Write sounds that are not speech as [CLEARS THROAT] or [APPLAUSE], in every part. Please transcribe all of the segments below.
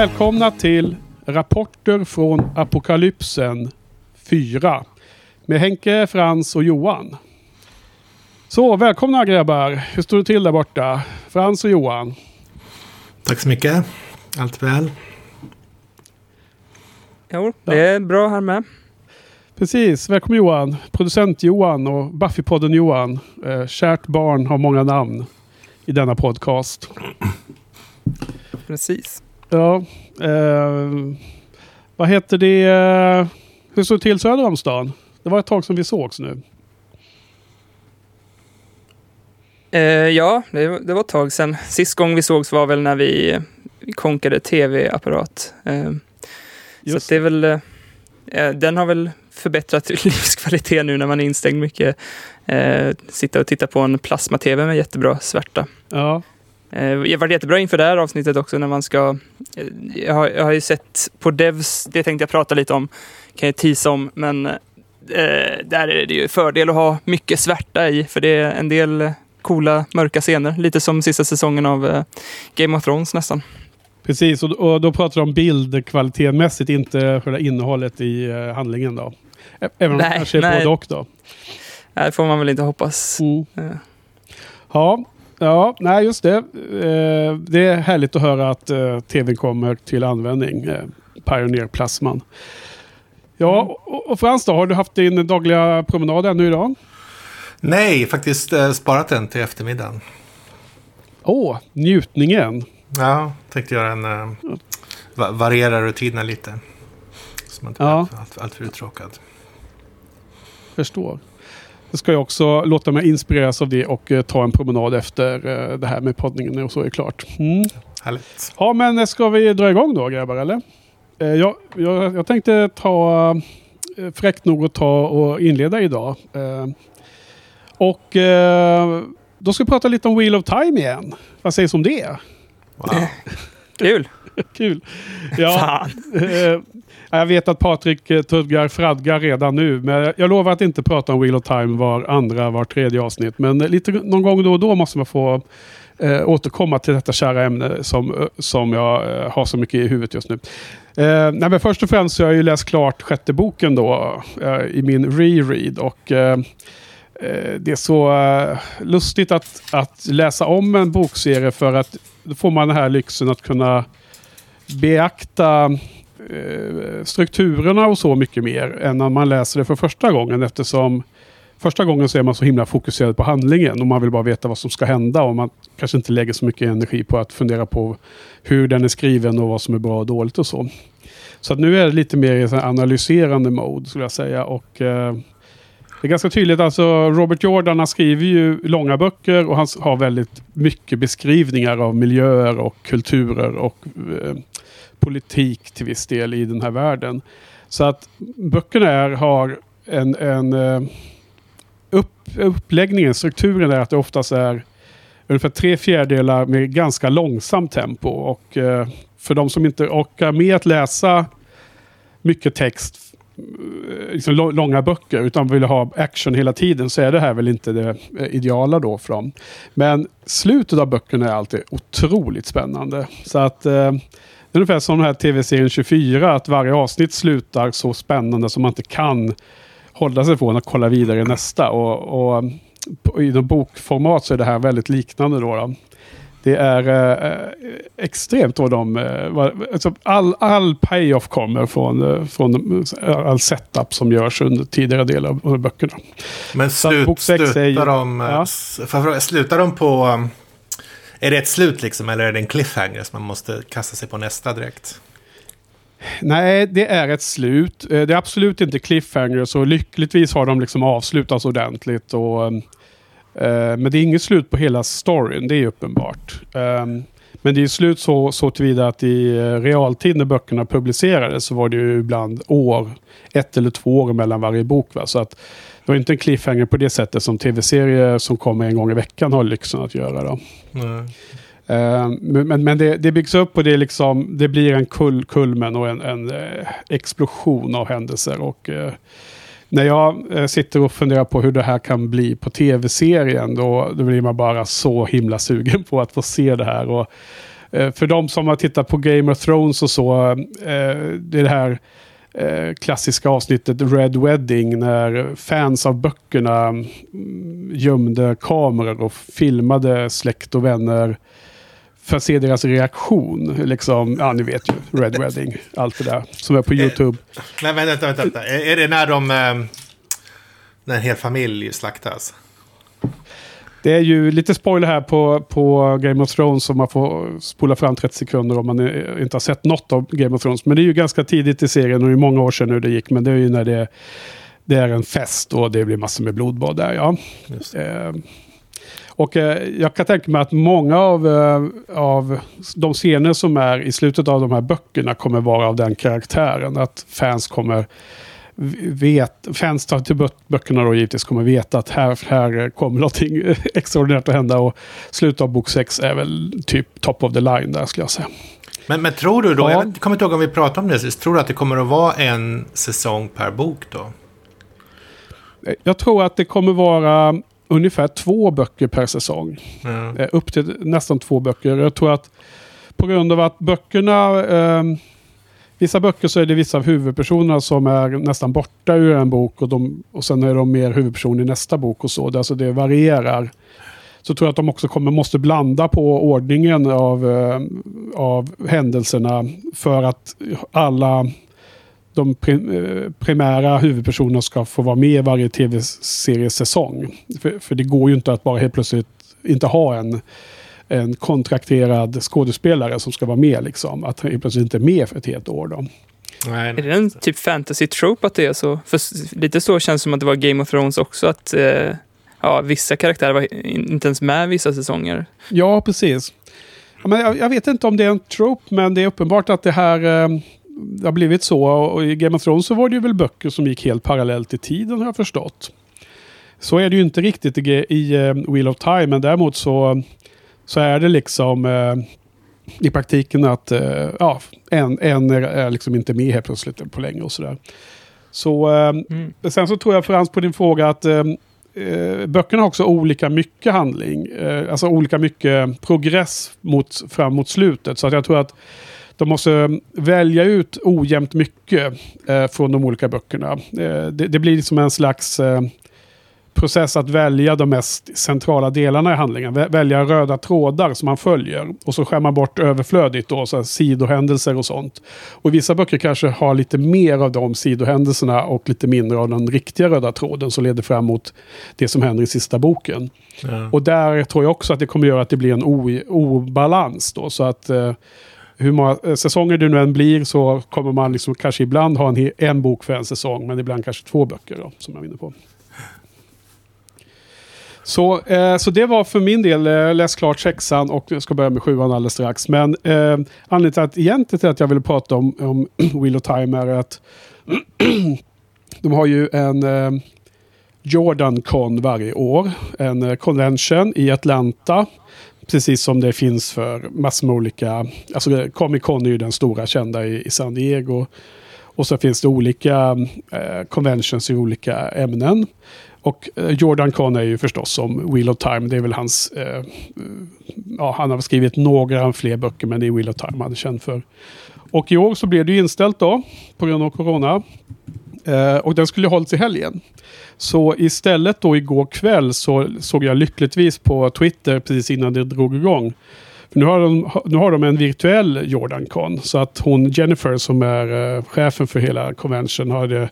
Välkomna till Rapporter från Apokalypsen 4. Med Henke, Frans och Johan. Så, välkomna grabbar. Hur står det till där borta? Frans och Johan. Tack så mycket. Allt väl? Jo, det är bra här med. Precis, välkommen Johan. Producent Johan och Buffypodden Johan. Eh, kärt barn har många namn i denna podcast. Precis. Ja, eh, vad heter det? Hur står det till söder om stan? Det var ett tag som vi sågs nu. Eh, ja, det, det var ett tag sedan. Sist gång vi sågs var väl när vi, vi konkade tv-apparat. Eh, så det är väl, eh, den har väl förbättrat [LAUGHS] livskvalitet nu när man är instängd mycket. Eh, sitta och titta på en plasma-tv med jättebra svärta. Ja, Eh, har varit jättebra inför det här avsnittet också när man ska... eh, Jag har, jag har ju sett på Devs, det tänkte jag prata lite om, kan jag tisa om, men eh, där är det ju fördel att ha mycket svärta i, för det är en del coola mörka scener. Lite som sista säsongen av eh, Game of Thrones nästan. precis. Och, och då pratar du om bildkvalitetmässigt, inte själva innehållet i eh, handlingen då. Även om det kanske är nej. både och då. Det får man väl inte hoppas. Mm. Eh, Ja, ja, nej just det. Eh, det är härligt att höra att eh, tvn kommer till användning. Eh, Pioneer-plasman. Ja, och, och Frans då, har du haft din dagliga promenad ännu idag? Nej, faktiskt eh, sparat den till eftermiddagen. Åh, njutningen. Ja, tänkte göra en... Eh, va variera rutinerna lite. Så man inte Ja. blir allt, allt för uttråkad. Förstår. Ska jag också låta mig inspireras av det och eh, ta en promenad efter eh, det här med poddningen och så är klart. Mm. Härligt. Ja, men eh, ska vi dra igång då grabbar, eller? Jag, jag, jag tänkte ta fräckt nog att ta och inleda idag. Och då ska vi prata lite om Wheel of Time igen. Vad sägs om det? Wow. [LAUGHS] kul! [LAUGHS] Kul! Ja, eh, jag vet att Patrik eh, tuggar fradgar redan nu, men jag- lovar att inte prata om Wheel of Time var andra, var tredje avsnitt. Men lite, någon gång då och då måste man få eh, återkomma till detta kära ämne som, eh, som jag eh, har så mycket i huvudet just nu. Eh, nej, men först och främst så har jag ju läst klart sjätte boken då eh, i min reread. Och Eh, det är så eh, lustigt att, att läsa om en bokserie för att då får man den här lyxen att kunna beakta eh, strukturerna och så mycket mer än när man läser det för första gången eftersom första gången så är man så himla fokuserad på handlingen och man vill bara veta vad som ska hända och man kanske inte lägger så mycket energi på att fundera på hur den är skriven och vad som är bra och dåligt och så. Så att nu är det lite mer i analyserande mode skulle jag säga och det är ganska tydligt, alltså Robert Jordan han skriver ju långa böcker och han har väldigt mycket beskrivningar av miljöer och kulturer och eh, politik till viss del i den här världen. Så att böckerna är, har en, en eh, upp, uppläggningen, strukturen är att det oftast är ungefär tre fjärdedelar med ganska långsamt tempo. Och eh, för de som inte orkar med att läsa mycket text, Eh, liksom långa böcker, utan vill ha action hela tiden, så är det här väl inte det eh, ideala då för dem. Men slutet av böckerna är alltid otroligt spännande. Så att eh, det är ungefär som den här tv-serien 24, att varje avsnitt slutar så spännande som man inte kan hålla sig från att kolla vidare i nästa. Och, och eh, i bokformat så är det här väldigt liknande. Då, då. Det är eh, extremt vad de... Eh, alltså all, all payoff kommer från, eh, från eh, all setup som görs under tidigare delar av, böckerna. Men slut, är ju- slutar de... eh, Ja. slutar de på... um, Är det ett slut liksom, eller är det en cliffhanger som man måste kasta sig på nästa direkt? Nej, det är ett slut. Eh, Det är absolut inte cliffhanger, så lyckligtvis har de liksom avslutats ordentligt. Och, eh, men det är inget slut på hela storyn, det är uppenbart. Eh, men det är slut så, så tillvida att i eh, realtid när böckerna publicerades så var det ju ibland år, ett eller två år mellan varje bok. Va? Så att det var inte en cliffhanger på det sättet som tv-serier som kommer en gång i veckan har lyxen att göra. Då. Mm. Eh, Men, men, men det, det byggs upp och det, liksom, det blir en kul, kulmen och en, en eh, explosion av händelser. Och, eh, när jag eh, sitter och funderar på hur det här kan bli på tv-serien då, då blir man bara så himla sugen på att få se det här. Och, eh, för de som har tittat på Game of Thrones och så, eh, det är det här klassiska avsnittet Red Wedding när fans av böckerna mm, gömde kameror och filmade släkt och vänner för att se deras reaktion. Liksom, ja, ni vet ju, Red Wedding, allt det där som är på YouTube. Men vänta, vänta, vänta. Är, det när de... Eh, när en hel familj slaktas? Det är ju lite spoiler här på, på Game of Thrones så man får spola fram 30 sekunder om man inte har sett något av Game of Thrones. Men det är ju ganska tidigt i serien och det är många år sedan nu det gick. Men det är ju när det, det är en fest och det blir massor med blodbad där. Ja. Eh, och eh, jag kan tänka mig att många av, eh, av de scener som är i slutet av de här böckerna kommer vara av den karaktären. Att fans kommer vet, fans till böckerna då givetvis kommer veta att här, här kommer någonting [LAUGHS] extraordinärt att hända. Och slutet av bok 6 är väl typ top of the line där skulle jag säga. Men, men tror du då, ja. jag kommer inte ihåg om vi pratade om det sist, tror du att det kommer att vara en säsong per bok då? Jag tror att det kommer vara ungefär två böcker per säsong. Mm. Upp till nästan två böcker. Jag tror att på grund av att böckerna eh, vissa böcker så är det vissa av huvudpersonerna som är nästan borta ur en bok och, de, och sen är de mer huvudpersoner i nästa bok och så. Det, alltså det varierar. Så tror jag att de också kommer, måste blanda på ordningen av, eh, av händelserna för att alla de eh, primära huvudpersonerna ska få vara med i varje tv-seriesäsong. För, för det går ju inte att bara helt plötsligt inte ha en en kontrakterad skådespelare som ska vara med. Liksom. Att han plötsligt inte är med för ett helt år. Då. Nej, är det en typ fantasy-trope att det är så? För lite så känns det som att det var Game of Thrones också. Att eh, ja, vissa karaktärer var inte ens med vissa säsonger. Ja, precis. Ja, men jag, jag, vet inte om det är en trope, men det är uppenbart att det här eh, det har blivit så. Och i Game of Thrones så var det ju väl böcker som gick helt parallellt i tiden har jag förstått. Så är det ju inte riktigt i, i uh, Wheel of Time, men däremot så så är det liksom eh, i praktiken att eh, ja, en, en är, liksom inte med helt plötsligt på länge och sådär. Så, eh, mm. Sen så tror jag Frans på din fråga att eh, eh, böckerna har också olika mycket handling. Eh, alltså olika mycket progress mot, fram mot slutet. Så att jag tror att de måste välja ut ojämnt mycket eh, från de olika böckerna. Eh, det, det, blir som en slags eh, process att välja de mest centrala delarna i handlingen. Välja röda trådar som man följer. Och så skär man bort överflödigt då, så sidohändelser och sånt. Och vissa böcker kanske har lite mer av de sidohändelserna och lite mindre av den riktiga röda tråden som leder fram mot det som händer i sista boken. Ja. Och där tror jag också att det kommer göra att det blir en obalans då. Så att eh, hur många eh, säsonger det nu än blir så kommer man liksom kanske ibland ha en, en bok för en säsong, men ibland kanske två böcker då, som jag var inne på. Så, eh, så det var för min del, eh, läs klart sexan och jag ska börja med sjuan alldeles strax. Men eh, anledningen till att, egentligen till att jag ville prata om, om [CLEARS THROAT] Wheel of Time är att [CLEARS THROAT] de har ju en eh, Jordan Con varje år. En eh, convention i Atlanta. Precis som det finns för massor med olika, alltså Comic Con är ju den stora kända i, i San Diego. Och så finns det olika eh, conventions i olika ämnen. Och eh, Jordan Con är ju förstås som Wheel of Time. Det är väl hans... Eh, ja, han har skrivit några fler böcker, men det är Wheel of Time han är känd för. Och i år så blev det ju inställt då, på grund av Corona. Eh, och den skulle hållits i helgen. Så istället då igår kväll så såg jag lyckligtvis på Twitter precis innan det drog igång. För nu, har de, nu har de en virtuell Jordan Con. Så att hon Jennifer som är eh, chefen för hela convention har eh,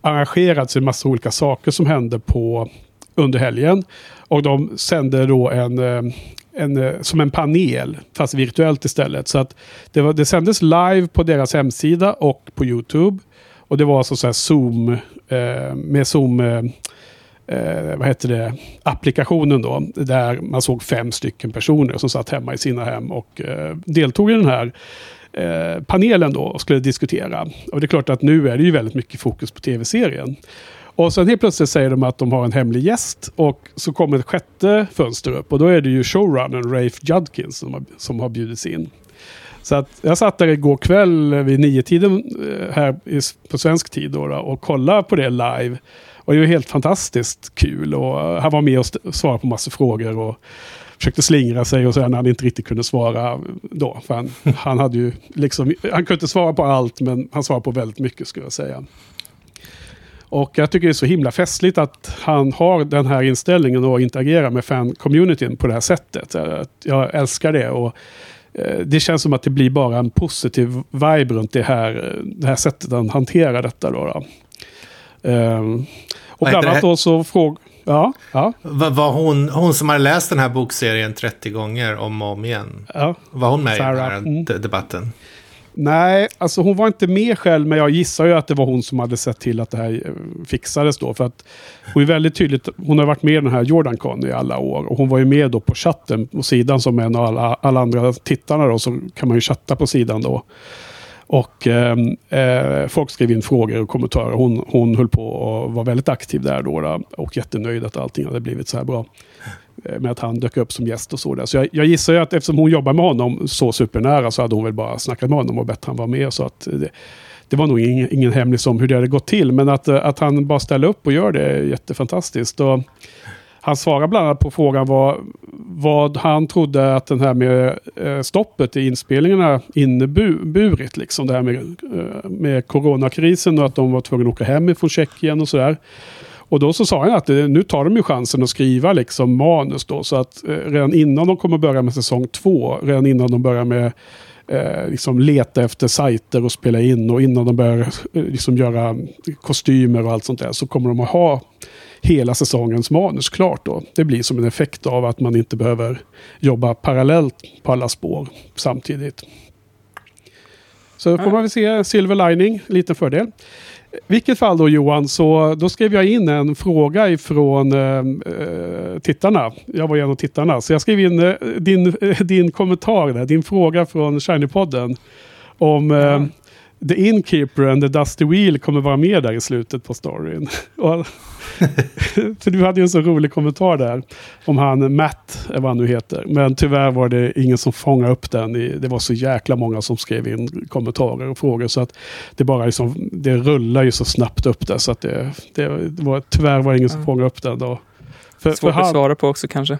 arrangerat sig en massa olika saker som hände på under helgen. Och de sände då en, eh, en, eh, som en panel, fast virtuellt istället. Så att det, var, det sändes live på deras hemsida och på YouTube. Och det var alltså så här Zoom, eh, med Zoom, eh, eh, vad heter det, applikationen då. Där man såg fem stycken personer som satt hemma i sina hem och eh, deltog i den här eh, panelen då och skulle diskutera. Och det är klart att nu är det ju väldigt mycket fokus på tv-serien. Och sen helt plötsligt säger de att de har en hemlig gäst och så kommer ett sjätte fönster upp och då är det ju showrunnern Rafe Judkins som har, som har bjudits in. Så att jag satt där igår kväll vid nio tiden eh, här på svensk tid då, och kollade på det live. Och det var helt fantastiskt kul och han var med och svarade på massor frågor. Och försökte slingra sig och sen han inte riktigt kunde svara då. För han, [LAUGHS] han, hade ju liksom, han kunde inte svara på allt men han svarade på väldigt mycket skulle jag säga. Och jag tycker det är så himla festligt att han har den här inställningen och interagerar med fan-communityn på det här sättet. Jag älskar det. och eh, det känns som att det blir bara en positiv vibe runt det här, det här sättet att hantera detta. Då, då. Um, och bland annat då så fråg... Ja, ja. Var, var hon, hon som har läst den här bokserien 30 gånger om och om igen? Ja. Var hon med Sarah. i den här Mm. de- debatten? Nej, alltså hon var inte med själv, men jag gissar ju att det var hon som hade sett till att det här eh, fixades då. För att hon är väldigt tydligt, hon har varit med i den här Jordancon i alla år. Och hon var ju med då på chatten på sidan som en av alla, alla andra tittarna då, så kan man ju chatta på sidan då. Och ehm, eh, folk skrev in frågor och kommentarer. Hon, hon höll på och var väldigt aktiv där då, då och jättenöjd att allting hade blivit så här bra. Eh, med att han dök upp som gäst och så där. Så jag, jag gissar ju att eftersom hon jobbar med honom så supernära så hade hon väl bara snackat med honom och bett han vara med. Så att det, det var nog ingen, ingen hemlis om hur det hade gått till. Men att, eh, att han bara ställer upp och gör det är jättefantastiskt. Och han svarar bland annat på frågan vad, vad han trodde att den här med eh, stoppet i inspelningarna inneburit. Liksom det här med, med coronakrisen och att de var tvungna att åka hem ifrån Tjeckien och sådär. Och då så sa han att eh, nu tar de ju chansen att skriva liksom manus då. Så att eh, redan innan de kommer börja med säsong två, redan innan de börjar med eh, liksom leta efter sajter och spela in och innan de börjar eh, liksom göra kostymer och allt sånt där så kommer de att ha hela säsongens manus klart då. Det blir som en effekt av att man inte behöver jobba parallellt på alla spår samtidigt. Så då får man väl se silver lining, liten fördel. Vilket fall då Johan, så då skrev jag in en fråga ifrån eh, eh, tittarna. Jag var en av tittarna. Så jag skrev in eh, din, eh, din kommentar, där, din fråga från Shinypodden. Om eh, The Innkeeper and the Dusty Wheel kommer vara med där i slutet på storyn. [LAUGHS] [LAUGHS] För du hade ju en så rolig kommentar där. Om han Matt, är vad han nu heter. Men tyvärr var det ingen som fångade upp den. I, det var så jäkla många som skrev in kommentarer och frågor. Så att det bara liksom, det rullar ju så snabbt upp där. Så att det, det, det var, tyvärr var det ingen som fångade upp den då. För, Svårt för att han, svara på också kanske.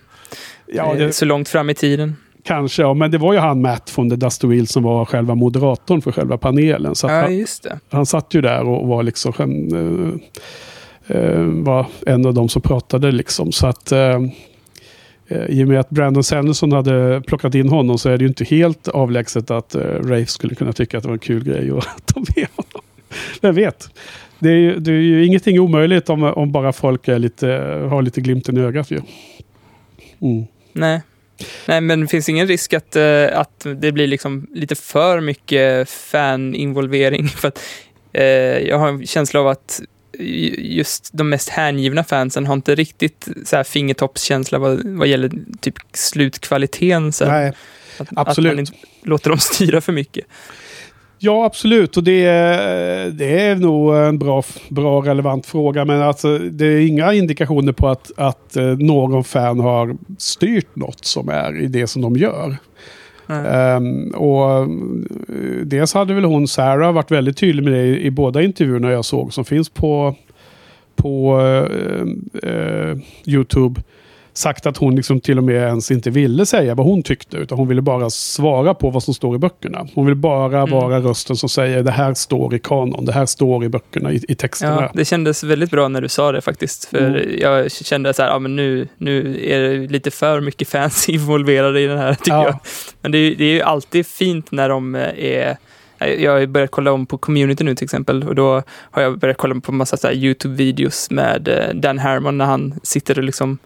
ja, Eh, det, Så långt fram i tiden. Kanske, ja, men det var ju han Matt från The Dusty Wheel som var själva moderatorn för själva panelen. Så att Ja, han, just det. han satt ju där och var liksom en, eh, eh, var en av de som pratade liksom. Så att eh, eh, i och med att Brandon Sanderson hade plockat in honom så är det ju inte helt avlägset att eh, Rafe skulle kunna tycka att det var en kul grej att [LAUGHS] ta med honom. Vem vet? Det är, ju, det är ju ingenting omöjligt om, om bara folk lite, har lite glimten i ögat ju. Mm. Nej. Nej, men det finns ingen risk att, eh, att det blir liksom lite för mycket fan-involvering. [LAUGHS] För att, eh, jag har en känsla av att ju- just de mest hängivna fansen har inte riktigt så här fingertoppskänsla vad, vad gäller typ slutkvaliteten. Så här. Nej, att, absolut. Att man inte låter dem [LAUGHS] styra för mycket. Ja, absolut. Och det, är- det är nog en bra, bra relevant fråga. Men alltså, det är inga indikationer på att, att eh, någon fan har styrt något som är i det som de gör. Ehm, och eh, dels hade väl hon, Sarah, varit väldigt tydlig med det i, i båda intervjuerna jag såg som finns på, på eh, eh, YouTube. Sagt att hon liksom till och med ens inte ville säga vad hon tyckte. Utan hon ville bara svara på vad som står i böckerna. Hon vill bara Mm. vara rösten som säger det här står i kanon. Det här står i böckerna, i, i texterna. Ja, det kändes väldigt bra när du sa det faktiskt. För Mm. jag kände så här, ja men nu, nu är det lite för mycket fans [LAUGHS] involverade i den här tycker Ja. jag. Men det det är ju alltid fint när de eh, är jag har börjat kolla om på community nu till exempel och då har jag börjat kolla på massa YouTube-videos med eh, Dan Harmon när han sitter och liksom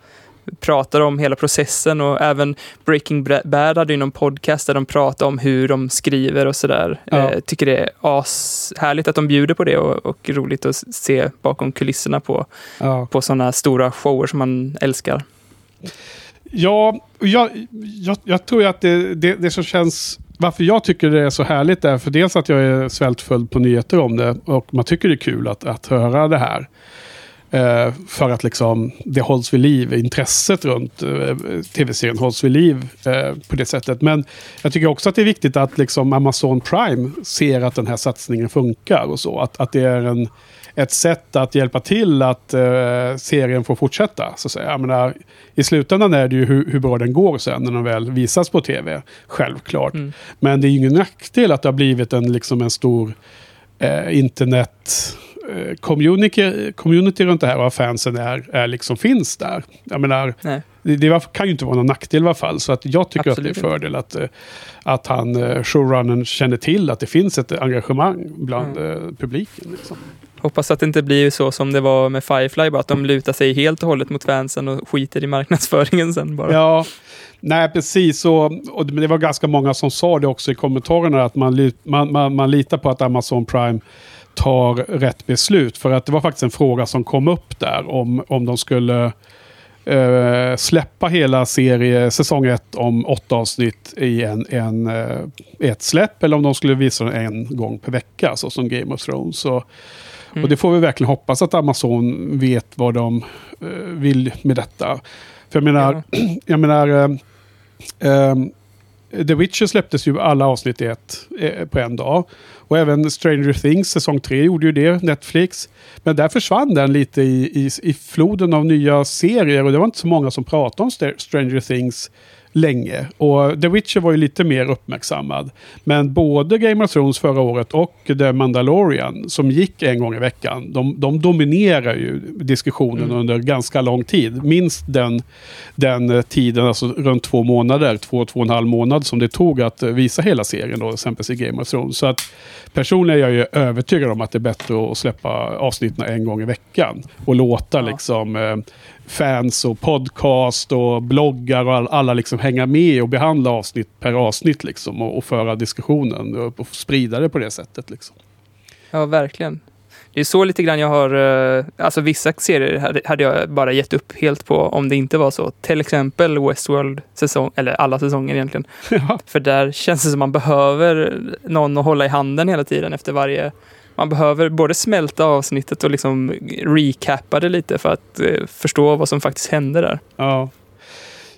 pratar om hela processen och även Breaking Bad hade ju någon podcast där de pratar om hur de skriver och sådär. Ja. Eh, tycker det är ashärligt att de bjuder på det och, och roligt att se bakom kulisserna på, Ja. på sådana stora shower som man älskar. Ja, jag, jag, jag tror att det, det, det som känns... Varför jag tycker det är så härligt är för dels att jag är svältföljd på nyheter om det och man tycker det är kul att, att höra det här. Eh, för att liksom det hålls vid liv, intresset runt eh, tv-serien hålls vid liv eh, på det sättet. Men jag tycker också att det är viktigt att liksom Amazon Prime ser att den här satsningen funkar och så. Att, att det är en, ett sätt att hjälpa till att uh, serien får fortsätta. Så att säga. Jag menar, I slutändan är det ju hur, hur, bra den går sen när den väl visas på tv. Självklart. Mm. Men det är ingen nackdel att det har blivit en, liksom en stor uh, internet community, community runt det här och fansen är, är liksom finns där. Jag menar, det, det, kan ju inte vara någon nackdel i alla fall. Så att jag tycker Absolut. att det är fördel att, eh, att han, eh, showrunnern, känner till att det finns ett engagemang bland mm. publiken. Liksom. Hoppas att det inte blir så som det var med Firefly, bara att de lutar sig helt och hållet mot fansen och skiter i marknadsföringen sen bara. Ja, nej precis. Och, och det var ganska många som sa det också i kommentarerna, att man, man, man, man litar på att Amazon Prime tar rätt beslut. För att det var faktiskt en fråga som kom upp där om, om de skulle uh, släppa hela serie, säsong ett om åtta avsnitt i en, en, uh, ett släpp. Eller om de skulle visa den en gång per vecka, så som Game of Thrones. Så, mm. Och det får vi verkligen hoppas att Amazon vet vad de uh, vill med detta. För jag menar, ja. [CLEARS THROAT] jag menar um, The Witcher släpptes ju alla avsnitt i ett eh, på en dag. Och även Stranger Things säsong 3 gjorde ju det, Netflix. Men där försvann den lite i, i, i floden av nya serier och det var inte så många som pratade om Stranger Things länge. Och The Witcher var ju lite mer uppmärksammad. Men både Game of Thrones förra året och The Mandalorian, som gick en gång i veckan, de, de dominerar ju diskussionen mm. under ganska lång tid. Minst den, den tiden, alltså runt två månader, två, två och en halv månad som det tog att visa hela serien då, exempelvis i Game of Thrones. Så att personligen är jag ju övertygad om att det är bättre att släppa avsnitten en gång i veckan och låta ja. liksom eh, fans och podcast och bloggar och all, alla liksom hänga med och behandla avsnitt per avsnitt liksom och, och föra diskussionen och, och sprida det på det sättet. Liksom. Ja, verkligen. Det är så lite grann jag har, eh, alltså vissa serier hade jag bara gett upp helt på om det inte var så. Till exempel Westworld säsong, eller alla säsonger egentligen. [LAUGHS] Ja. För där känns det som man behöver någon att hålla i handen hela tiden efter varje man behöver både smälta avsnittet och liksom recappa det lite för att eh, förstå vad som faktiskt hände där. Ja.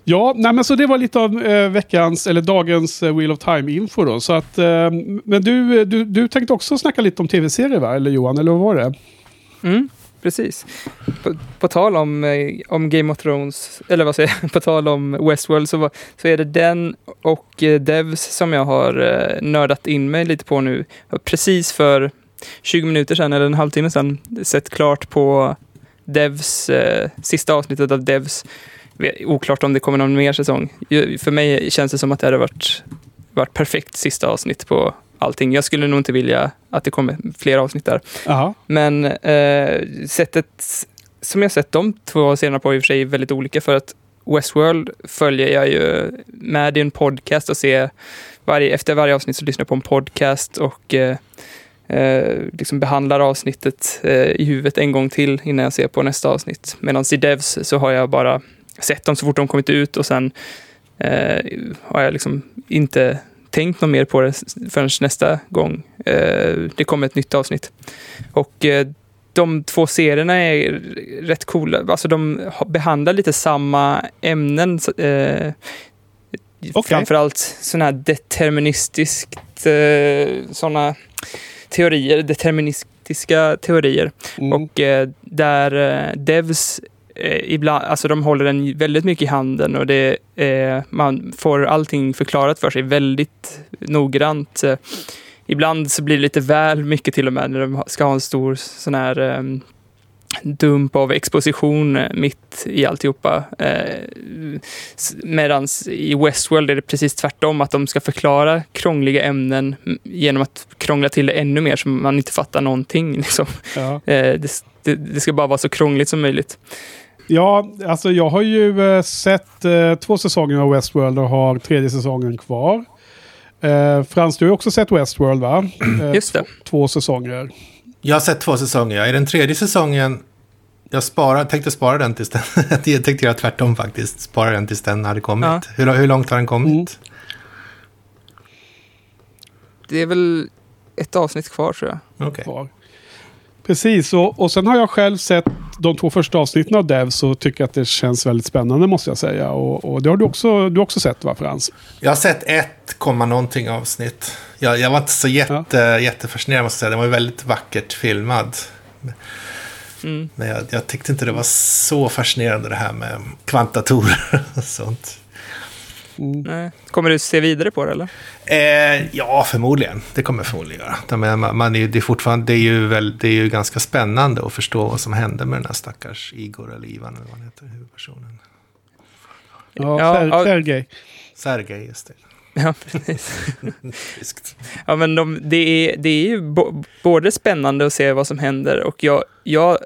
Ja, nej, men så det var lite av eh, veckans, eller dagens eh, Wheel of Time-info då. Så att, eh, men du, du, du tänkte också snacka lite om tv-serier va? Eller Johan, eller vad var det? Mm, precis. På, på, tal om, eh, om Game of Thrones, eller vad säger jag, [LAUGHS] på tal om Westworld så, var, så är det den och eh, Devs som jag har eh, nördat in mig lite på nu. Precis för 20 minuter sedan, eller en halvtimme sedan, sett klart på Devs, eh, sista avsnittet av Devs. Oklart om det kommer någon mer säsong. För mig känns det som att det hade varit, varit perfekt sista avsnitt på allting. Jag skulle nog inte vilja att det kommer fler avsnitt där. Aha. Men eh, sättet som jag sett de två serierna på i och för sig är väldigt olika för att Westworld följer jag ju med i en podcast och ser varje, efter varje avsnitt så lyssnar jag på en podcast och eh, eh, liksom behandlar avsnittet eh, i huvudet en gång till innan jag ser på nästa avsnitt. Medan i Devs så har jag bara sett dem så fort de kommit ut och sen eh, har jag liksom inte tänkt något mer på det förrän nästa gång eh, det kommer ett nytt avsnitt. Och eh, de två serierna är rätt coola. Alltså de behandlar lite samma ämnen. Eh, okay. Framförallt sådana här deterministiskt, eh, sådana teorier, deterministiska teorier. Mm. Och eh, där eh, Devs eh, ibland, alltså de håller den väldigt mycket i handen och det, eh, man får allting förklarat för sig väldigt noggrant. Ibland så blir det lite väl mycket till och med när de ska ha en stor sån här um, dump av exposition eh, mitt i alltihopa. Eh, Medan i Westworld är det precis tvärtom, att de ska förklara krångliga ämnen genom att krångla till det ännu mer så man inte fattar någonting. [LAUGHS] Liksom. Ja. Eh, det, det, det, ska bara vara så krångligt som möjligt. Ja, alltså jag har ju eh, sett eh, två säsonger av Westworld och har tredje säsongen kvar. Eh, Frans, du har också sett Westworld va? [CLEARS THROAT] Just det. Två säsonger. Jag har sett två säsonger. I den tredje säsongen, jag sparar, tänkte spara den tills den... [LAUGHS] jag tänkte göra tvärtom faktiskt. Spara den tills den hade kommit. Ja. Hur, hur långt har den kommit? Mm. Det är väl ett avsnitt kvar tror jag. Okay. Precis, och, och sen har jag själv sett de två första avsnitten av Dev så tycker att det känns väldigt spännande måste jag säga. Och, och det har du också, du också sett va Frans? Jag har sett ett komma någonting avsnitt. Jag, jag var inte så jätte, ja. jättefascinerad måste jag säga. Den var väldigt vackert filmad. Mm. Men jag, jag, tyckte inte det var så fascinerande det här med kvantatorer och sånt. Mm. Nej. Kommer du se vidare på det eller? Eh, ja, förmodligen. Det kommer jag förmodligen göra. Men man, man är, det, är fortfarande, det, är ju väl, det är ju ganska spännande att förstå vad som hände med den här stackars Igor eller Ivan eller vad han heter, huvudpersonen. Ja, ja Sergej. Sergej, just det. [LAUGHS] Ja, precis. ja, men de, det, är, det är ju både spännande att se vad som händer och jag, jag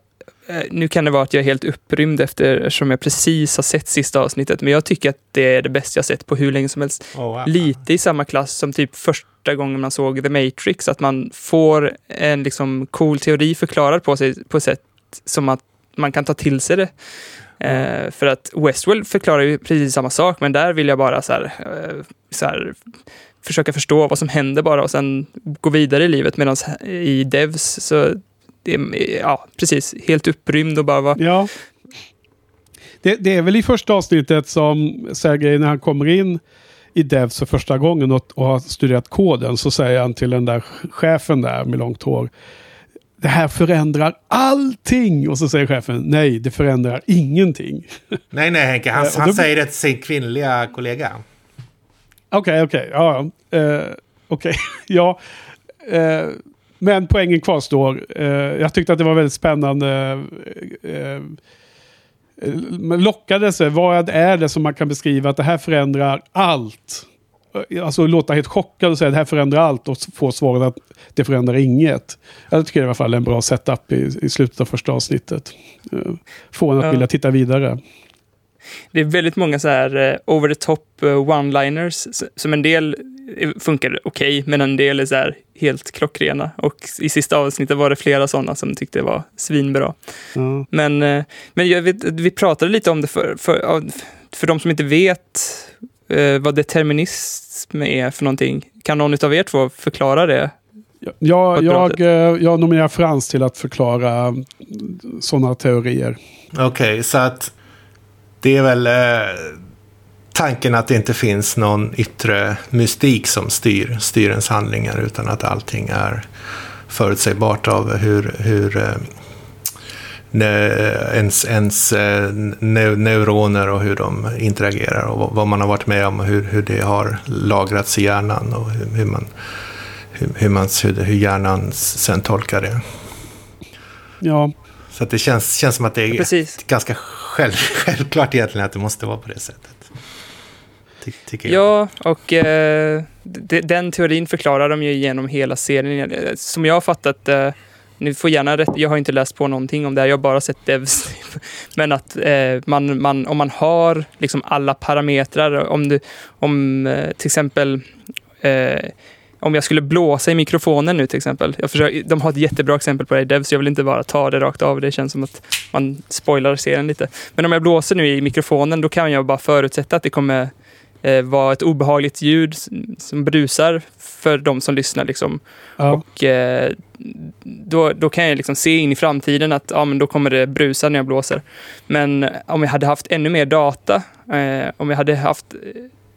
nu kan det vara att jag är helt upprymd eftersom jag precis har sett sista avsnittet, men jag tycker att det är det bästa jag sett på hur länge som helst. Oh, wow. Lite i samma klass som typ första gången man såg The Matrix, att man får en liksom cool teori förklarad på sig på ett sätt som att man kan ta till sig det. Mm. Eh, för att Westworld förklarar ju precis samma sak, men där vill jag bara så här, eh, så här försöka förstå vad som händer bara och sen gå vidare i livet. Medan i Devs så ja, precis, helt upprymd och bara vara... Ja. Det, det, är väl i första avsnittet som Sergej, när han kommer in i Devs för första gången och, och har studerat koden, så säger han till den där chefen där med långt hår. Det här förändrar allting! Och så säger chefen, nej, det förändrar ingenting. [LAUGHS] Nej, nej, Henke, han, han säger det till sin kvinnliga kollega. Okej, okay, okej, okay, ja, uh, okej, okay. [LAUGHS] ja. Uh, men poängen kvarstår. Eh, jag tyckte att det var väldigt spännande. Eh, eh sig. Vad är det som man kan beskriva att det här förändrar allt? Eh, alltså låta helt chockad och säga att det här förändrar allt och få svaret att det förändrar inget. Jag tycker det är i alla fall en bra setup i, i slutet av första avsnittet. Eh, få en att ja. vilja titta vidare. Det är väldigt många så här over the top one-liners som en del funkar okej, okay, men en del är så här helt klockrena. Och i sista avsnittet var det flera sådana som tyckte det var svinbra. Mm. Men, eh, men jag vet, vi pratade lite om det för, för, för de som inte vet eh, vad determinism är för någonting. Kan någon av er två förklara det? Ja, jag, eh, jag nominerar Frans till att förklara sådana teorier. Okej, okay, så att det är väl eh tanken att det inte finns någon yttre mystik som styr, styr ens handlingar utan att allting är förutsägbart av hur, hur eh, ens, ens eh, neuroner och hur de interagerar och vad man har varit med om och hur, hur det har lagrats i hjärnan och hur, hur man, hur, hur, man, hur, hur hjärnan sen tolkar det. Ja. Så det känns, känns som att det är ja, ganska själv, [LAUGHS] självklart egentligen att det måste vara på det sättet tycker jag. Ja, och eh, den teorin förklarar de ju genom hela serien. Som jag har fattat eh, ni får gärna rätt, jag har inte läst på någonting om det här, jag har bara sett devs. [LAUGHS] Men att eh, man, man, om man har liksom alla parametrar, om, du, om eh, till exempel eh, om jag skulle blåsa i mikrofonen nu till exempel. Jag försöker, de har ett jättebra exempel på det i Devs, jag vill inte bara ta det rakt av. Det känns som att man spoilar serien lite. Men om jag blåser nu i mikrofonen, då kan jag bara förutsätta att det kommer eh, vara ett obehagligt ljud som brusar för de som lyssnar. Liksom. Ja. Och eh, då, då kan jag liksom se in i framtiden att ja, men då kommer det brusa när jag blåser. Men om jag hade haft ännu mer data, eh, om jag hade haft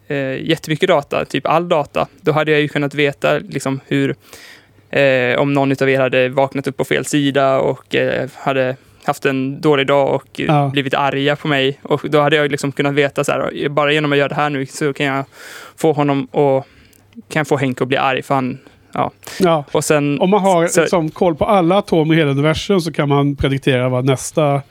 eh, jättemycket data, typ all data, då hade jag ju kunnat veta liksom, hur Eh, om någon av er hade vaknat upp på fel sida och eh, hade haft en dålig dag och ja. blivit arga på mig. Och då hade jag liksom kunnat veta så här, bara genom att göra det här nu så kan jag få honom och kan få Henke att bli arg för han Ja. ja. Och sen, Om man har så, liksom, koll på alla atomer i hela universum så kan man prediktera vad nästa,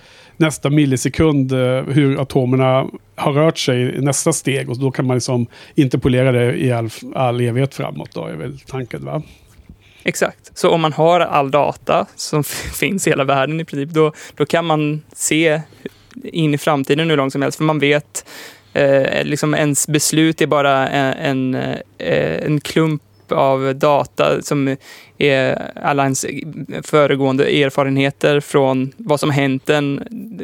nästa millisekund, eh, hur atomerna har rört sig i nästa steg. Och då kan man liksom interpolera det i all, all evighet framåt. Då är väl tanken va? Exakt. Så om man har all data som finns i hela världen i princip, då, då kan man se in i framtiden hur långt som helst. För man vet, eh, liksom ens beslut är bara en, en, eh, en klump av data som är alla ens föregående erfarenheter från vad som hänt en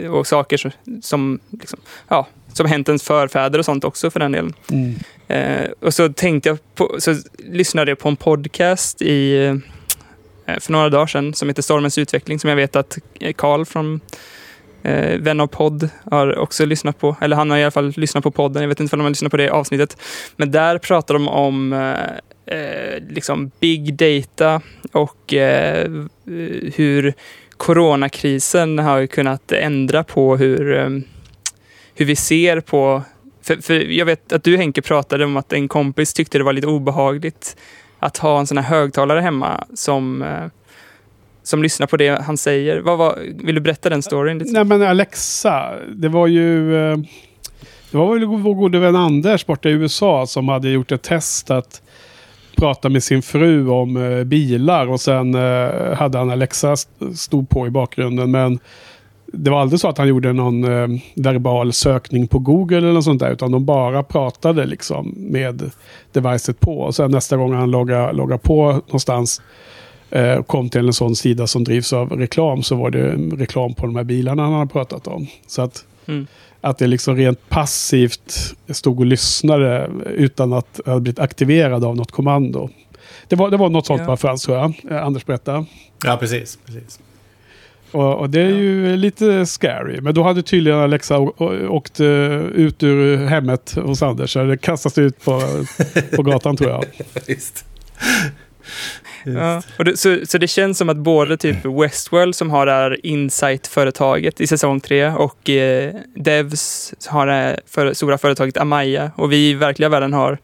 och saker som, liksom, ja, som hänt ens förfäder och sånt också för den delen. Mm. Eh, och så tänkte jag på, så lyssnade jag på en podcast i, eh, för några dagar sedan som heter Stormens utveckling som jag vet att Karl från eh, Vän av podd har också lyssnat på. Eller han har i alla fall lyssnat på podden. Jag vet inte om han lyssnat på det avsnittet. Men där pratar de om eh, eh liksom big data och eh, hur coronakrisen har ju kunnat ändra på hur, eh, hur vi ser på... För, för jag vet att du Henke pratade om att en kompis tyckte det var lite obehagligt att ha en sån här högtalare hemma som, eh, som lyssnar på det han säger. Vad var, vill du berätta den storyn? Lite? Nej men Alexa, det var ju... Eh, det var väl vår gode vän Anders borta i USA som hade gjort ett test att prata med sin fru om eh, bilar och sen eh, hade han Alexa st- stod på i bakgrunden. Men det var aldrig så att han gjorde någon eh, verbal sökning på Google eller något sånt där. Utan de bara pratade liksom med devicet på. Och sen nästa gång han loggar, loggar på någonstans eh, kom till en sån sida som drivs av reklam så var det reklam på de här bilarna han hade pratat om. Så att, Mm att det liksom rent passivt stod och lyssnade utan att ha blivit aktiverad av något kommando. Det var, det var något sånt Ja. Frans tror jag. Eh, Anders berätta. Ja, precis. precis. Och, och det är ju lite scary. Men då hade tydligen Alexa åkt eh, ut ur hemmet hos Anders. Så det kastas ut på, på gatan tror jag. [LAUGHS] Visst. Ja, och det, så, så det känns som att både typ Westworld som har det här Insight-företaget i säsong tre och eh, Devs har det här för, stora företaget Amaya och vi i verkliga världen har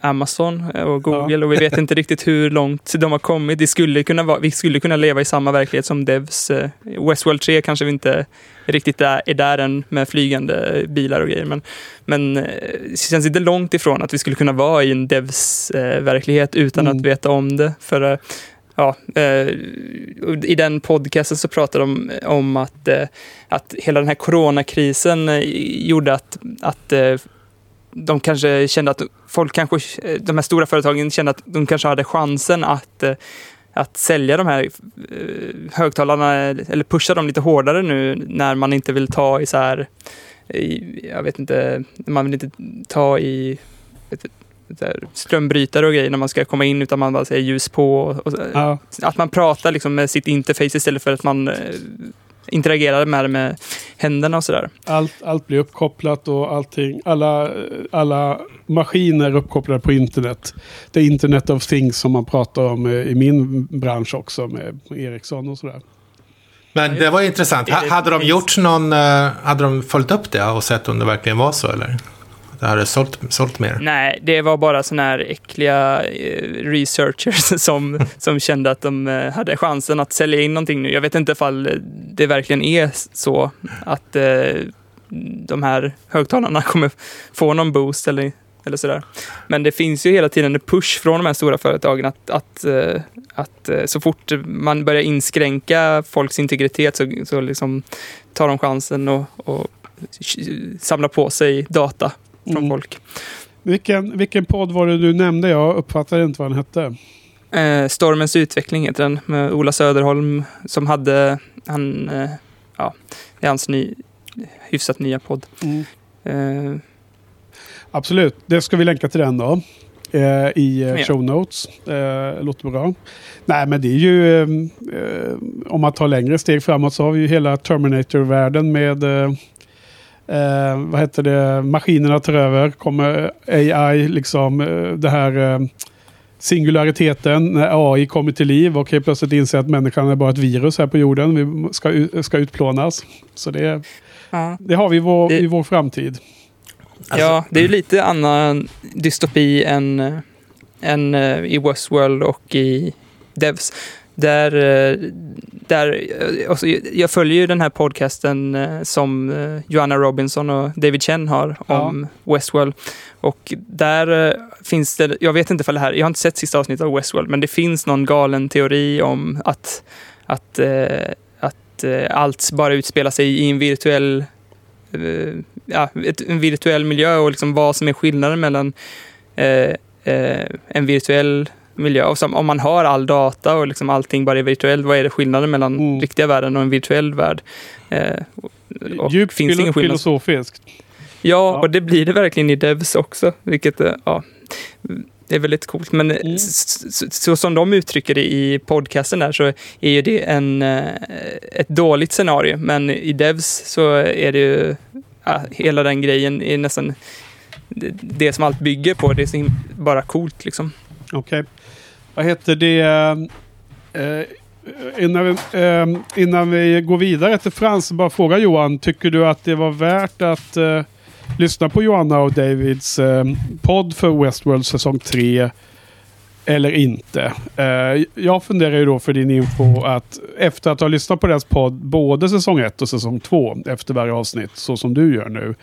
Amazon och Google och vi vet inte riktigt hur långt de har kommit. Det skulle kunna vara, vi skulle kunna leva i samma verklighet som Devs. Eh, Westworld 3 kanske vi inte riktigt är, är där än med flygande bilar och grejer men, men eh, det känns inte långt ifrån att vi skulle kunna vara i en Devs eh, verklighet utan Mm. att veta om det. För eh, ja, eh, I den podcasten så pratade de om att, eh, att hela den här coronakrisen eh, gjorde att, att eh, de kanske kände att folk kanske, eh, de här stora företagen kände att de kanske hade chansen att, eh, att sälja de här eh, högtalarna eller pusha dem lite hårdare nu när man inte vill ta i så här, i, jag vet inte, man vill inte ta i vet, strömbrytare och grejer när man ska komma in utan man bara säger ljus på. Och, och, Ja. Att man pratar liksom med sitt interface istället för att man interagerar med det med händerna och sådär. Allt, allt blir uppkopplat och allting. Alla, alla maskiner är uppkopplade på internet. Det är internet of things som man pratar om eh, i min bransch också med Ericsson och sådär. Men det var ju intressant. Hade de gjort någon... eh, Hade de följt upp det och sett om det verkligen var så, eller? Det hade sålt, sålt mer? Nej, det var bara såna här äckliga eh, researchers [LAUGHS] som, som kände att de eh, hade chansen att sälja in någonting nu. Jag vet inte ifall eh, det verkligen är så att eh, de här högtalarna [LAUGHS] kommer få någon boost eller, eller sådär. Men det finns ju hela tiden en push från de här stora företagen att, att, eh, att eh, så fort man börjar inskränka folks integritet så, så liksom tar de chansen och, och samlar på sig data från Mm. folk. Vilken, vilken podd var det du nämnde? Jag uppfattade inte vad den hette. Eh, Stormens utveckling heter den, med Ola Söderholm som hade, han, eh, ja, det är hans ny, hyfsat nya podd. Eh, Absolut, det ska vi länka till den då. Eh, I eh, show notes. Eh, låter bra. Nej men det är ju, eh, om man tar längre steg framåt så har vi ju hela Terminator-världen med eh, vad heter det, maskinerna tar över. Kommer AI, liksom eh, det här eh, singulariteten när AI kommer till liv och helt plötsligt inser att människan är bara ett virus här på jorden. Vi ska, ska utplånas. Så det, ja. det har vi i vår, Det- i vår framtid. Alltså- ja, det är ju lite annan dystopi än, eh, än eh, i Westworld och i Devs. Där, eh, där eh, alltså, jag- följer ju den här podcasten eh, som Joanna Robinson och David Chen har om Westworld. Och där finns det, jag vet inte ifall det här, jag har inte sett sista avsnittet av Westworld, men det finns någon galen teori om att, att, att allt bara utspelar sig i en virtuell ja, en virtuell miljö och liksom vad som är skillnaden mellan en virtuell miljö. Och som, om man har all data och liksom allting bara är virtuellt, vad är det skillnaden mellan Mm. riktiga världen och en virtuell värld? Eh, och, Djupt finns filo- ingen skillnad? filosofiskt. Ja, Ja. och det blir det verkligen i Devs också, vilket eh, ja, det är väldigt coolt. Men eh, Mm. så, så, så som de uttrycker det i podcasten där så är ju det en, eh, ett dåligt scenario. Men i Devs så är det ju, ja, hela den grejen är nästan det, det som allt bygger på. Det är bara coolt liksom. Okej. Vad heter det? Eh, eh, innan, vi, eh, innan vi går vidare till Frans, bara fråga Johan. Tycker du att det var värt att eh, lyssna på Johanna och Davids eh, podd för Westworld säsong 3? Eller inte. Eh, jag funderar ju då för din info att efter att ha lyssnat på deras podd både säsong 1 och säsong 2 efter varje avsnitt, så som du gör nu.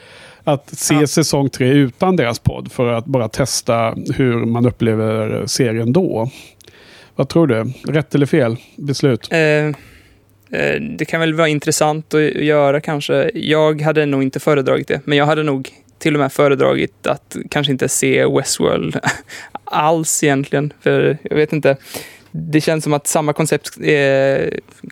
Att se Ja. säsong 3 utan deras podd för att bara testa hur man upplever serien då. Vad tror du? Rätt eller fel beslut? Eh, eh, det kan väl vara intressant att göra kanske. Jag hade nog inte föredragit det, men jag hade nog till och med föredragit att kanske inte se Westworld [LAUGHS] alls egentligen. För jag vet inte. Det känns som att samma koncept eh,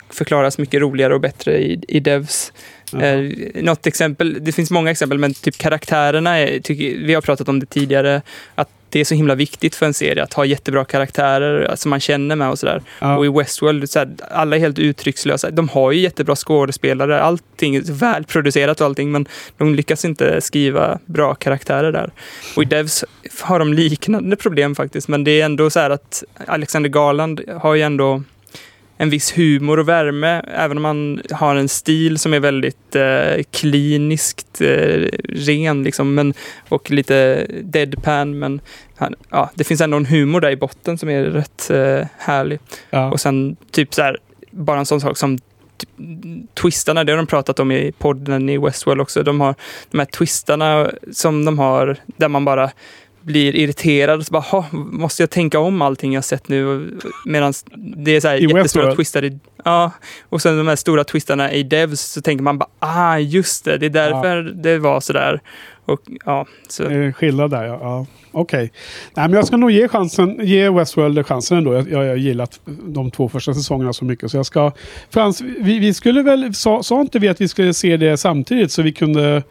förklaras mycket roligare och bättre i, i Devs. Eh, något exempel, det finns många exempel, men typ karaktärerna, är, tycker, vi har pratat om det tidigare, att det är så himla viktigt för en serie att ha jättebra karaktärer som man känner med och sådär. Ja. Och i Westworld, så här, alla är helt uttryckslösa. De har ju jättebra skådespelare, allting är välproducerat och allting, men de lyckas inte skriva bra karaktärer där. Och i Devs har de liknande problem faktiskt, men det är ändå så här att Alexander Garland har ju ändå en viss humor och värme, även om han har en stil som är väldigt eh, kliniskt eh, ren liksom, men, och lite deadpan. Men han, ja, det finns ändå en humor där i botten som är rätt eh, härlig. Ja. Och sen typ så här, bara en sån sak som typ, twistarna, det har de pratat om i podden i Westworld också. De har de här twistarna som de har, där man bara blir irriterad och så bara, "Ha, måste jag tänka om allting jag sett nu? Medan det är så här I jättestora Westworld? twistar i, ja, och sen de här stora twistarna i Devs så tänker man bara, ah just det, det är därför det var så där. Och ja, så. Det är en skillnad där, ja. ja. Okej. Nej, men jag ska nog ge, chansen, ge Westworld chansen ändå. Jag, jag har gillat de två första säsongerna så mycket. Så jag ska... Frans, vi, vi skulle väl... Sa, sa inte vi att vi skulle se det samtidigt så vi kunde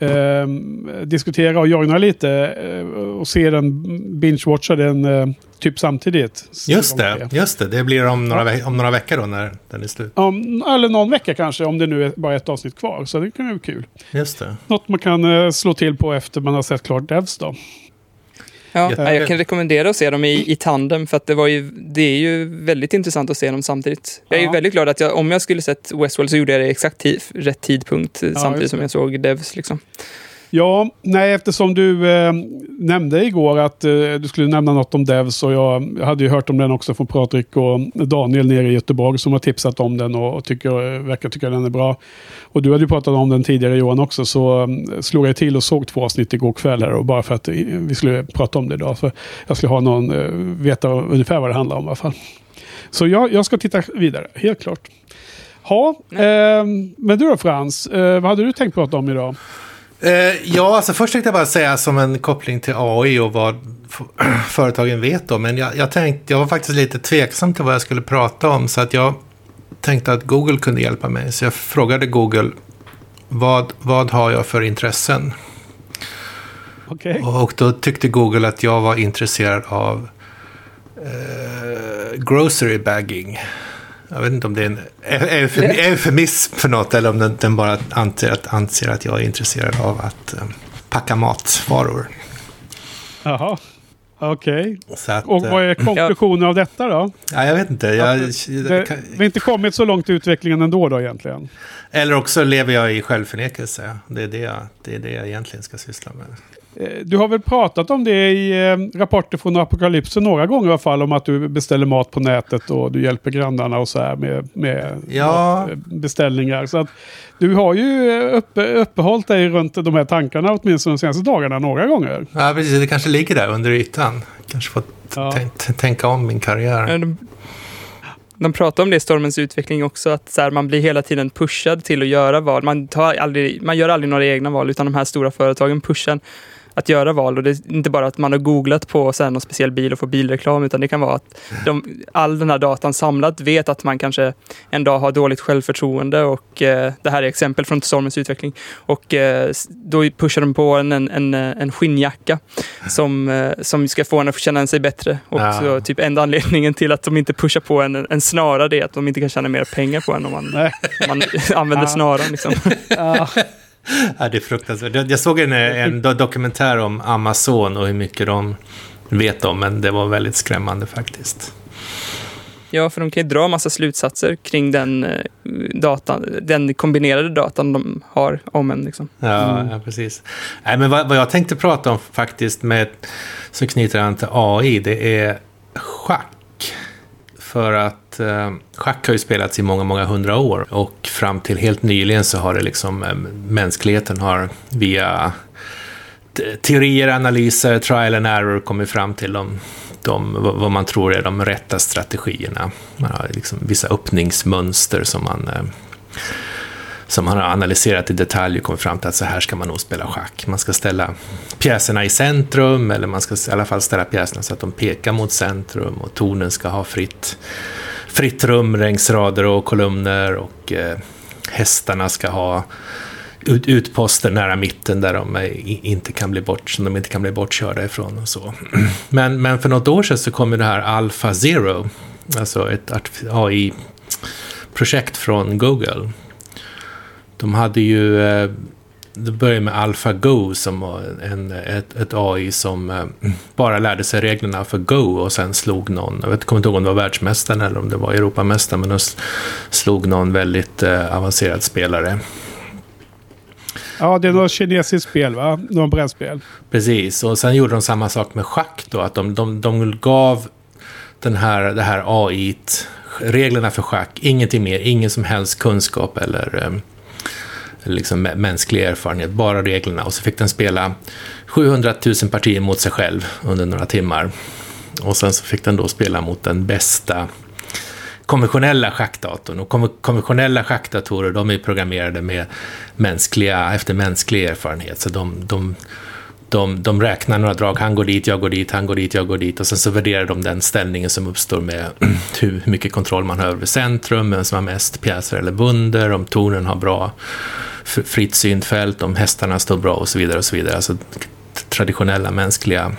ehm, diskutera och joina lite eh, och se den, binge-watcha den eh, typ samtidigt? Just det, just det. Det blir om några, ve- om några veckor då när den är slut. Om, eller någon vecka kanske, om det nu är bara ett avsnitt kvar. Så det kan ju vara kul. Just det. Något man kan eh, slå till på efter man har sett klart Devs då. Ja, Jag- jag kan rekommendera att se dem i, i tandem för att det, var ju, det är ju väldigt intressant att se dem samtidigt. Jag är Ja. väldigt glad att jag, om jag skulle sett Westworld så gjorde jag det exakt rätt tidpunkt eh, samtidigt som jag såg Devs. Liksom. Ja, nej eftersom du eh, nämnde igår att eh, du skulle nämna något om Devs och jag, hade ju hört om den också från Patrik och Daniel nere i Göteborg som har tipsat om den och, och tycker, verkar tycka den är bra. Och du hade ju pratat om den tidigare Johan också så eh, slog jag till och såg två avsnitt igår kväll här och bara för att vi skulle prata om det idag. För jag skulle ha någon, eh, veta ungefär vad det handlar om i alla fall. Så jag, jag ska titta vidare, helt klart. Ja, eh, men du då Frans, eh, vad hade du tänkt prata om idag? Eh, ja, alltså först tänkte jag bara säga som en koppling till AI och vad [CLEARS THROAT] företagen vet om. Men jag, jag, tänkte, jag var faktiskt lite tveksam till vad jag skulle prata om. Så att jag tänkte att Google kunde hjälpa mig. Så jag frågade Google vad, vad har jag för intressen? Okej. Och då tyckte Google att jag var intresserad av eh, grocery bagging. Jag vet inte om det är en eufem- eufemism för något eller om den, den bara anser att, anser att jag är intresserad av att eh, packa matvaror. Jaha, okej. Att, Och eh, vad är [CLEARS THROAT] konklusionen av detta då? ja, jag vet inte. Jag, Det, vi har inte kommit så långt i utvecklingen ändå då egentligen. eller också lever jag i självförnekelse. Det är det, jag, det är det jag egentligen ska syssla med. Eh, Du har väl pratat om det i eh, rapporter från Apokalypsen några gånger i alla fall. Om att du beställer mat på nätet och du hjälper grannarna och så här med, med Ja. eh, beställningar. Så att du har ju uppe, uppehållit dig runt de här tankarna åtminstone de senaste dagarna några gånger. Ja, precis. Det kanske ligger där under ytan. Kanske fått Ja. tän- tänka om min karriär. De pratar om det i Stormens utveckling också, att så här, man blir hela tiden pushad till att göra val. Man, tar aldrig, man gör aldrig några egna val, utan de här stora företagen pushar att göra val. Och det är inte bara att man har googlat på så här, någon speciell bil och får bilreklam, utan det kan vara att de, all den här datan samlat vet att man kanske en dag har dåligt självförtroende och eh, det här är exempel från Stormens utveckling. Och eh, då pushar de på en, en, en, en skinnjacka som, eh, som ska få en att känna sig bättre. Och Ja. så, typ enda anledningen till att de inte pushar på en, en snara det är att de inte kan tjäna mer pengar på en om man, om man använder Ja. snaran. Liksom. Ja. [LAUGHS] Ja, det är fruktansvärt. Jag- såg en, en do- dokumentär om Amazon och hur mycket de vet om, men det var väldigt skrämmande faktiskt. Ja, för de kan ju dra massa slutsatser kring den, eh, datan, den kombinerade datan de har om en. Liksom. Ja, Mm. ja, precis. Nej, men vad, vad jag tänkte prata om faktiskt med, som knyter an till AI, det är schack. För att eh, schack har ju spelats i många, många hundra år och fram till helt nyligen så har det liksom, eh, mänskligheten har via teorier, analyser, trial and error kommit fram till de, de, vad vad man tror är de rätta strategierna. Man har liksom vissa öppningsmönster som man eh, som han har analyserat i detalj och kommit fram till att så här ska man nog spela schack. Man ska ställa pjäserna i centrum, eller man ska i alla fall ställa pjäserna så att de pekar mot centrum och tornen ska ha fritt, fritt rum längs rader och kolumner och eh, hästarna ska ha ut, utposter nära mitten där de inte kan bli bort, som de inte kan bli bortkörda ifrån och så. [CLEARS THROAT] Men, men för något år sedan så kom ju det här Alpha Zero, alltså ett AI-projekt från Google. De hade ju, eh, det började med AlphaGo som var en, ett, ett AI som eh, bara lärde sig reglerna för Go och sen slog någon, jag vet, kommer inte ihåg om det var världsmästaren eller om det var Europamästaren, men de slog någon väldigt eh, avancerad spelare. Ja, det är något kinesiskt spel, va? Något brädspel. Precis, och sen gjorde de samma sak med schack då, att de, de, de gav den här, det här AI, reglerna för schack, ingenting mer, ingen som helst kunskap eller liksom mänsklig erfarenhet, bara reglerna. Och så fick den spela 700 000 partier mot sig själv under några timmar. Och sen så fick den då spela mot den bästa konventionella schackdatorn. Och konventionella schackdatorer, de är programmerade med mänskliga, efter mänsklig erfarenhet. Så de, de, de, de räknar några drag, han går dit, jag går dit, han går dit, jag går dit. Och sen så värderar de den ställningen som uppstår med [CLEARS THROAT] hur mycket kontroll man har över centrum, vem som har mest pjäser eller bunder, om tornen har bra fritt synfält, om hästarna står bra och så vidare. och så vidare. Alltså traditionella mänskliga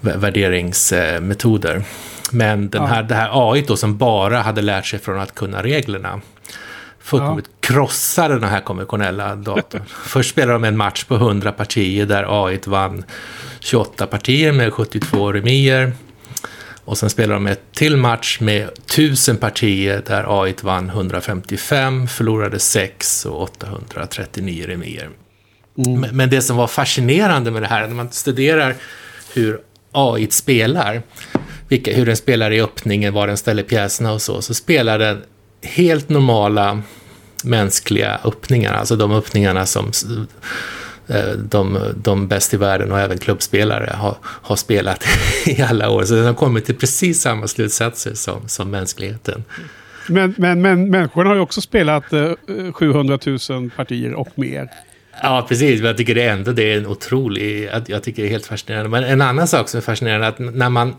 vä- värderingsmetoder. Men den här, det här AI då som bara hade lärt sig från att kunna reglerna fullkomligt krossade den här konventionella datorn. [LAUGHS] Först spelade de en match på 100 partier där AI vann 28 partier med 72 remier. Och sen spelade de ett till match med 1000 partier där AI vann 155, förlorade 6 och 839 remier. Men, men det som var fascinerande med det här, när man studerar hur AI spelar, vilka, hur den spelar i öppningen, var den ställer pjäserna och så, så spelar den helt normala mänskliga öppningar, alltså de öppningarna som eh, de, de bäst i världen och även klubbspelare har, har spelat [LAUGHS] i alla år. Så den har kommit till precis samma slutsatser som, som mänskligheten. Men, men, men människorna har ju också spelat eh, 700 000 partier och mer. Ja, precis. Men jag tycker det ändå det är en otrolig... Jag tycker det är helt fascinerande. Men en annan sak som är fascinerande är att när man...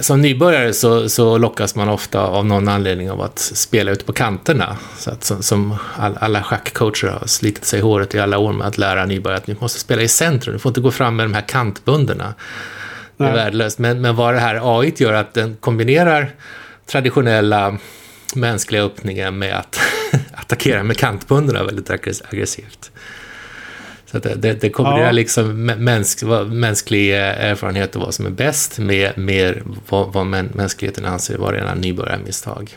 Som nybörjare så, så lockas man ofta av någon anledning av att spela ute på kanterna. Så att, som, som all, alla schackcoacher har slitit sig i håret i alla år med att lära nybörjare att ni måste spela i centrum. Du får inte gå fram med de här kantbunderna. Det är Nej. värdelöst. Men, men vad det här AI gör att den kombinerar traditionella mänskliga öppningen med att [LAUGHS] attackera med kantbunderna väldigt aggress- aggressivt. Så det, det, kombinerar Ja. liksom mä- mänsk, mänsklig eh, erfarenhet och vad som är bäst med, med vad, vad män, mänskligheten anser vara rena nybörjarmisstag.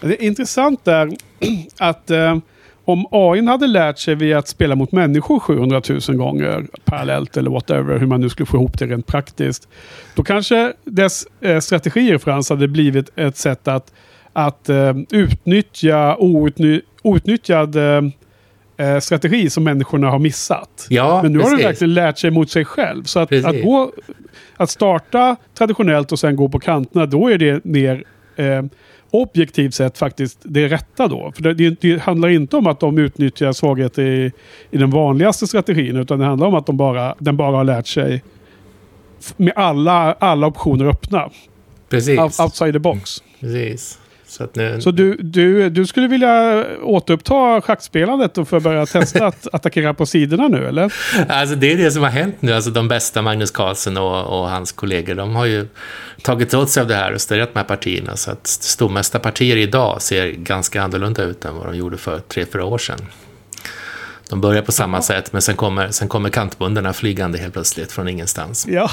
Det är intressant där [CLEARS THROAT] att eh, om AI hade lärt sig via att spela mot människor 700 000 gånger parallellt eller whatever, hur man nu skulle få ihop det rent praktiskt. Då kanske dess eh, strategier Frans hade blivit ett sätt att, att eh, utnyttja outny, outnyttjad eh, strategi som människorna har missat. Ja, Men nu har den precis. verkligen lärt sig mot sig själv. Så att, Precis. att, gå, att starta traditionellt och sen gå på kanterna, då är det mer eh, objektivt sett faktiskt det rätta då. För det, det, det handlar inte om att de utnyttjar svagheter i, i den vanligaste strategin, utan det handlar om att de bara, den bara har lärt sig med alla, alla optioner öppna. Precis. Out- Outside the box. precis. Så nu, Så du, du, du skulle vilja återuppta schackspelandet och börja testa att [LAUGHS] attackera på sidorna nu, eller? Alltså det är det som har hänt nu. Alltså de bästa, Magnus Carlsen och, och hans kollegor, de har ju tagit åt sig av det här och studerat de här partierna. Så att stormästarpartier idag ser ganska annorlunda ut än vad de gjorde för tre, fyra år sedan. De börjar på samma sätt, men sen kommer, sen kommer kantbundarna flygande helt plötsligt från ingenstans. Ja.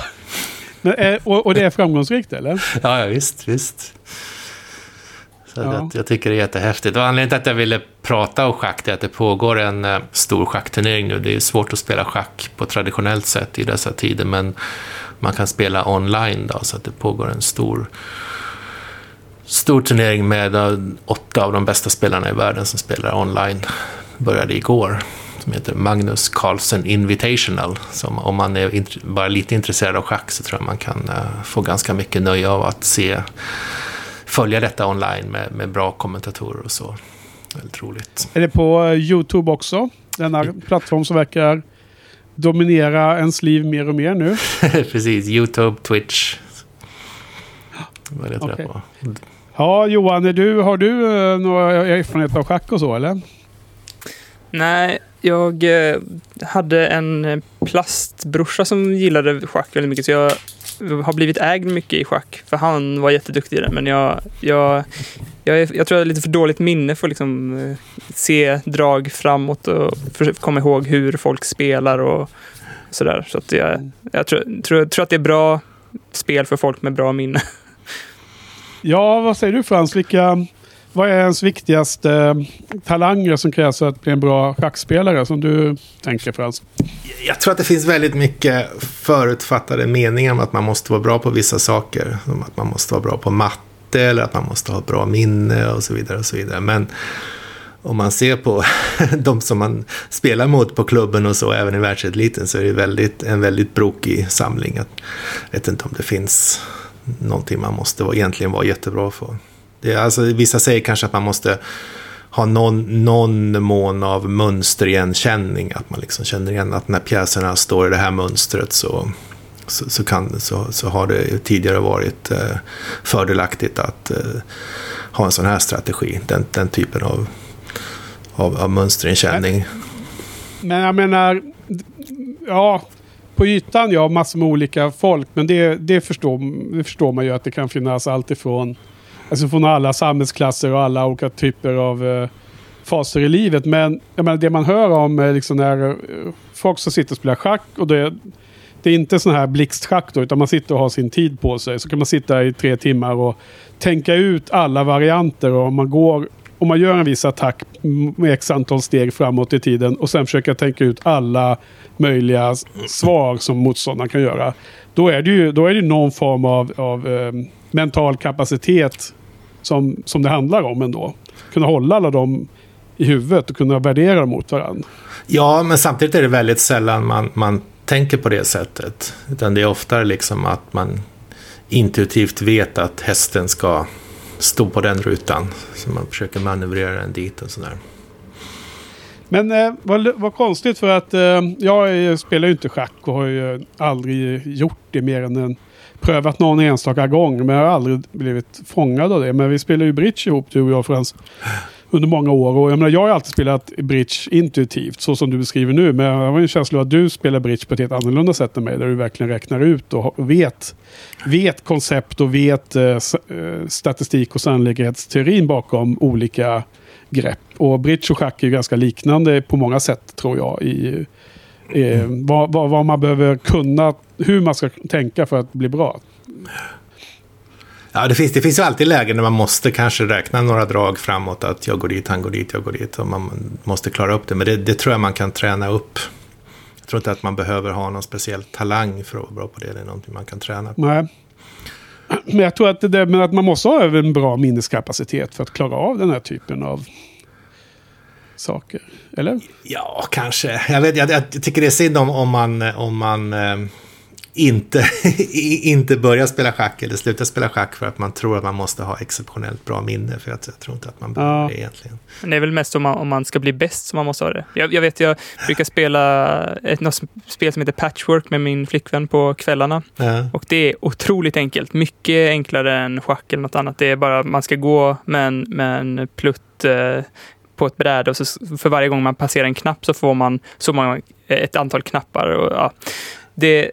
Men, eh, och, och det är framgångsrikt eller? Ja, ja visst, visst. Så Ja. jag tycker det är jättehäftigt. Och anledningen till att jag ville prata om schack är att det pågår en eh, stor schackturnering nu. Det är svårt att spela schack på traditionellt sätt i dessa tider, men man kan spela online då, så att det pågår en stor Stor turnering med eh, åtta av de bästa spelarna i världen som spelar online. Började igår. Som heter Magnus Carlsen Invitational. Så om- man är bara lite intresserad av schack så tror jag man kan eh, få ganska mycket nöje av att se följa detta online med, med bra kommentatorer och så. Väldigt roligt. Är det på eh, YouTube också? Denna plattform som verkar dominera ens liv mer och mer nu. [LAUGHS] Precis, YouTube, Twitch. Vad jag på? Ja, Johan, är du, har du eh, några erfarenheter av schack och så eller? Nej, jag eh, hade en plastbrorsa som gillade schack väldigt mycket, så jag har blivit ägd mycket i schack, för han var jätteduktig i det. Men jag, jag, jag, är, jag tror jag har lite för dåligt minne för att liksom, eh, se drag framåt och för, komma ihåg hur folk spelar och sådär. Så att jag, jag tror, tror, tror att det är bra spel för folk med bra minne. Ja, vad säger du Frans? Vilka, vad är ens viktigaste eh, talanger som krävs för att bli en bra schackspelare som du tänker Frans? Jag tror att det finns väldigt mycket förutfattade meningar om att man måste vara bra på vissa saker. Som att man måste vara bra på matte eller att man måste ha ett bra minne och så vidare. och så vidare. Men om man ser på [LAUGHS] de som man spelar mot på klubben och så, även i världseliten, så är det väldigt, en väldigt brokig samling. Jag vet inte om det finns någonting man måste egentligen vara jättebra för. Det alltså, vissa säger kanske att man måste ha någon, någon mån av mönsterigenkänning. Att man liksom känner igen att när pjäserna står i det här mönstret så, så, så, kan, så, så har det tidigare varit eh, fördelaktigt att eh, ha en sån här strategi. Den, den typen av, av, av mönsterigenkänning. Men jag menar, ja, på ytan ja, massor med olika folk. Men det, det, förstår, det förstår man ju att det kan finnas allt ifrån Alltså från alla samhällsklasser och alla olika typer av eh, faser i livet. Men jag menar, det man hör om är liksom när eh, folk som sitter och spelar schack och det, det är inte sån här blixtschack då, utan man sitter och har sin tid på sig. Så kan man sitta i tre timmar och tänka ut alla varianter. Och om man går om man gör en viss attack med x antal steg framåt i tiden och sen försöker tänka ut alla möjliga svar som motståndaren kan göra. Då är det ju då är det någon form av, av eh, mental kapacitet som, som det handlar om ändå. Kunna hålla alla dem i huvudet och kunna värdera dem mot varandra. Ja, men samtidigt är det väldigt sällan man, man tänker på det sättet. Utan det är oftare liksom att man intuitivt vet att hästen ska stå på den rutan. Så man försöker manövrera den dit och sådär. Men eh, vad, vad konstigt för att eh, jag spelar ju inte schack och har ju aldrig gjort det mer än en prövat någon enstaka gång. Men jag har aldrig blivit fångad av det. Men vi spelar ju bridge ihop du och jag Frans. Under många år. Och jag, menar, jag har alltid spelat bridge intuitivt. Så som du beskriver nu. Men jag har en känsla av att du spelar bridge på ett helt annorlunda sätt än mig. Där du verkligen räknar ut och vet, vet koncept och vet eh, eh, statistik och sannolikhetsteorin bakom olika grepp. Och bridge och schack är ju ganska liknande på många sätt tror jag. I, eh, vad, vad, vad man behöver kunna, hur man ska tänka för att bli bra. Ja, det finns, det finns ju alltid lägen när man måste kanske räkna några drag framåt. Att jag går dit, han går dit, jag går dit. Och man måste klara upp det. Men det, det tror jag man kan träna upp. Jag tror inte att man behöver ha någon speciell talang för att vara bra på det. Det är någonting man kan träna på. Nej. Men jag tror att, det, där med att man måste ha en bra minneskapacitet för att klara av den här typen av saker. Eller? Ja, kanske. Jag, vet, jag, jag tycker det är synd om, om man, om man eh, inte, [LAUGHS] inte börjar spela schack eller slutar spela schack för att man tror att man måste ha exceptionellt bra minne. För jag, jag tror inte att man behöver Ja. det egentligen. Men det är väl mest om man, om man ska bli bäst som man måste ha det. Jag, jag vet, jag brukar spela ett något spel som heter Patchwork med min flickvän på kvällarna. Ja. Och det är otroligt enkelt. Mycket enklare än schack eller något annat. Det är bara man ska gå med en, med en plutt eh, på ett bräde och så för varje gång man passerar en knapp så får man så många, eh, ett antal knappar. Och, ja, det,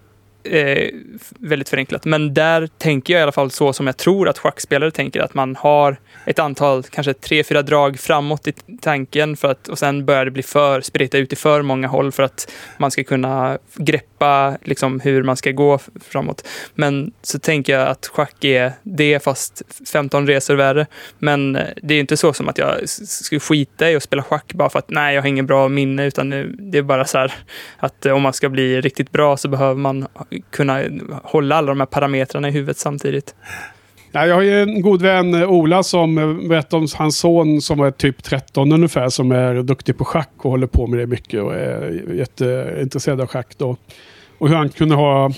eh, väldigt förenklat. Men där tänker jag i alla fall så som jag tror att schackspelare tänker, att man har ett antal, kanske tre, fyra drag framåt i tanken för att, och sen börjar det bli för, spreta ut i för många håll för att man ska kunna greppa liksom, hur man ska gå framåt. Men så tänker jag att schack är det fast 15 resor värre. Men eh, det är inte så som att jag skulle skita i att spela schack bara för att nej, jag har ingen bra minne, utan det är bara så här att eh, om man ska bli riktigt bra så behöver man kunna hålla alla de här parametrarna i huvudet samtidigt. Jag har ju en god vän, eh, Ola, som eh, berättade om hans son som är typ 13 ungefär, som är duktig på schack och håller på med det mycket och är jätteintresserad av schack. Då. Och hur han kunde ha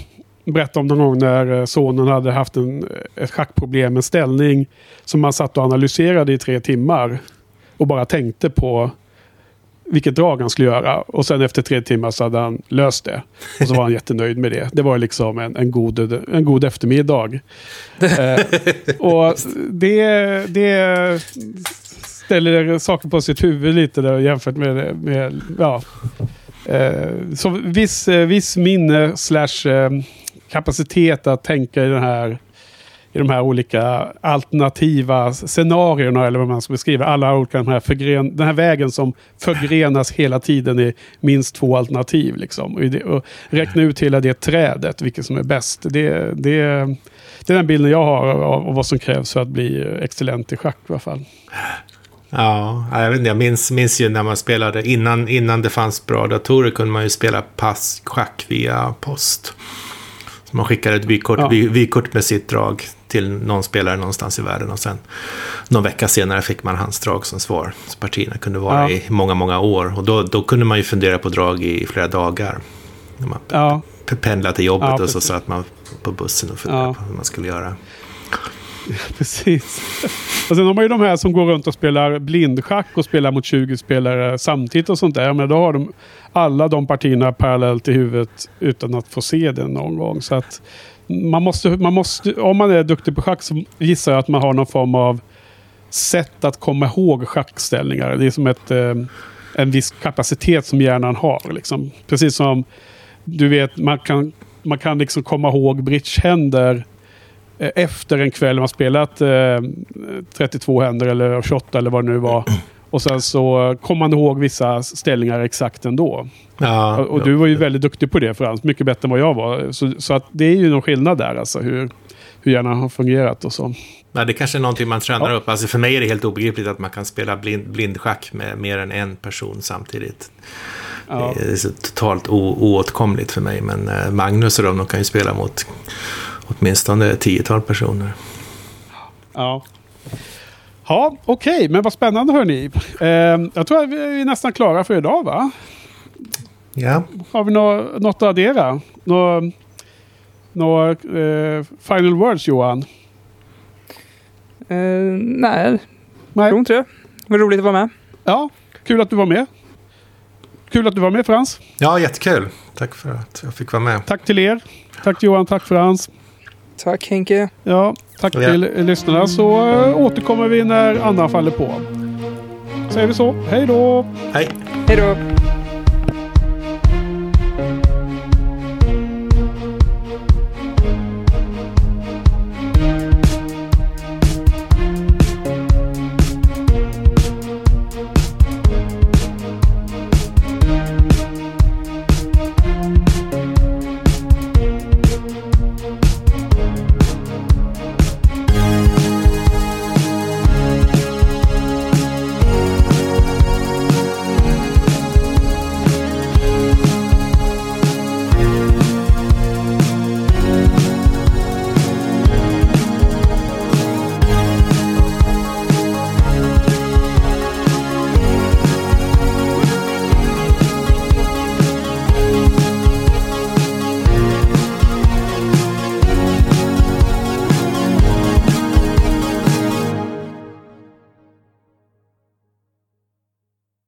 berättat om någon gång när eh, sonen hade haft en, ett schackproblem, en ställning som man satt och analyserade i tre timmar. Och bara tänkte på vilket drag han skulle göra. Och sen efter tre timmar så hade han löst det. Och så var han [LAUGHS] jättenöjd med det. Det var liksom en, en, god, en god eftermiddag. [LAUGHS] eh, och det, det ställer saker på sitt huvud lite där jämfört med, med ja. Eh, så viss, viss minne slash eh, kapacitet att tänka i den här i de här olika alternativa scenarierna eller vad man ska beskriva. Alla olika de här förgren, den här vägen som förgrenas hela tiden i minst två alternativ. Liksom. Och, det, och räkna ut hela det trädet, vilket som är bäst. Det, det, det är den bilden jag har av, av vad som krävs för att bli excellent i schack i alla fall. Ja, jag, vet inte, jag minns, minns ju när man spelade, innan, innan det fanns bra datorer kunde man ju spela passschack via post. Man skickade ett vykort, ja. vykort med sitt drag till någon spelare någonstans i världen och sen någon vecka senare fick man hans drag som svar. Så partierna kunde vara ja. i många, många år och då, då kunde man ju fundera på drag i flera dagar. Man ja. pendlade till jobbet och så satt man på bussen och funderade på hur man skulle göra. [LAUGHS] Precis. Och sen har man ju de här som går runt och spelar blindschack och spelar mot 20 spelare samtidigt och sånt där. Men då har de alla de partierna parallellt i huvudet utan att få se det någon gång. Så att man måste, man måste, om man är duktig på schack så gissar jag att man har någon form av sätt att komma ihåg schackställningar. Det är som ett, eh, en viss kapacitet som hjärnan har. Liksom. Precis som du vet, man kan, man kan liksom komma ihåg bridgehänder efter en kväll man spelat eh, 32 händer eller 28 eller vad det nu var. Och sen så kommer man ihåg vissa ställningar exakt ändå. Ja, och, och du var ju väldigt duktig på det Frans. Mycket bättre än vad jag var. Så, så att det är ju någon skillnad där alltså. Hur, hur hjärnan har fungerat och så. Nej, det kanske är någonting man tränar ja. upp. Alltså för mig är det helt obegripligt att man kan spela blind, blindschack med mer än en person samtidigt. Ja. Det är så totalt oåtkomligt för mig. Men eh, Magnus och de, de kan ju spela mot åtminstone tiotal personer. Ja. Ja, okej, okay. men vad spännande hörni. Eh, jag tror att vi är nästan klara för idag va? Ja. Har vi nå något att addera? Några nå, eh, final words Johan? Eh, nej, nej. tror inte det. Det var roligt att vara med. Ja, kul att du var med. Kul att du var med Frans. Ja, jättekul. Tack för att jag fick vara med. Tack till er. Tack till Johan, tack Frans. Tack Henke. Ja, tack ja. till lyssnarna. Så äh, återkommer vi när Anna faller på. Säger vi så. Hej då! Hej! Hej då!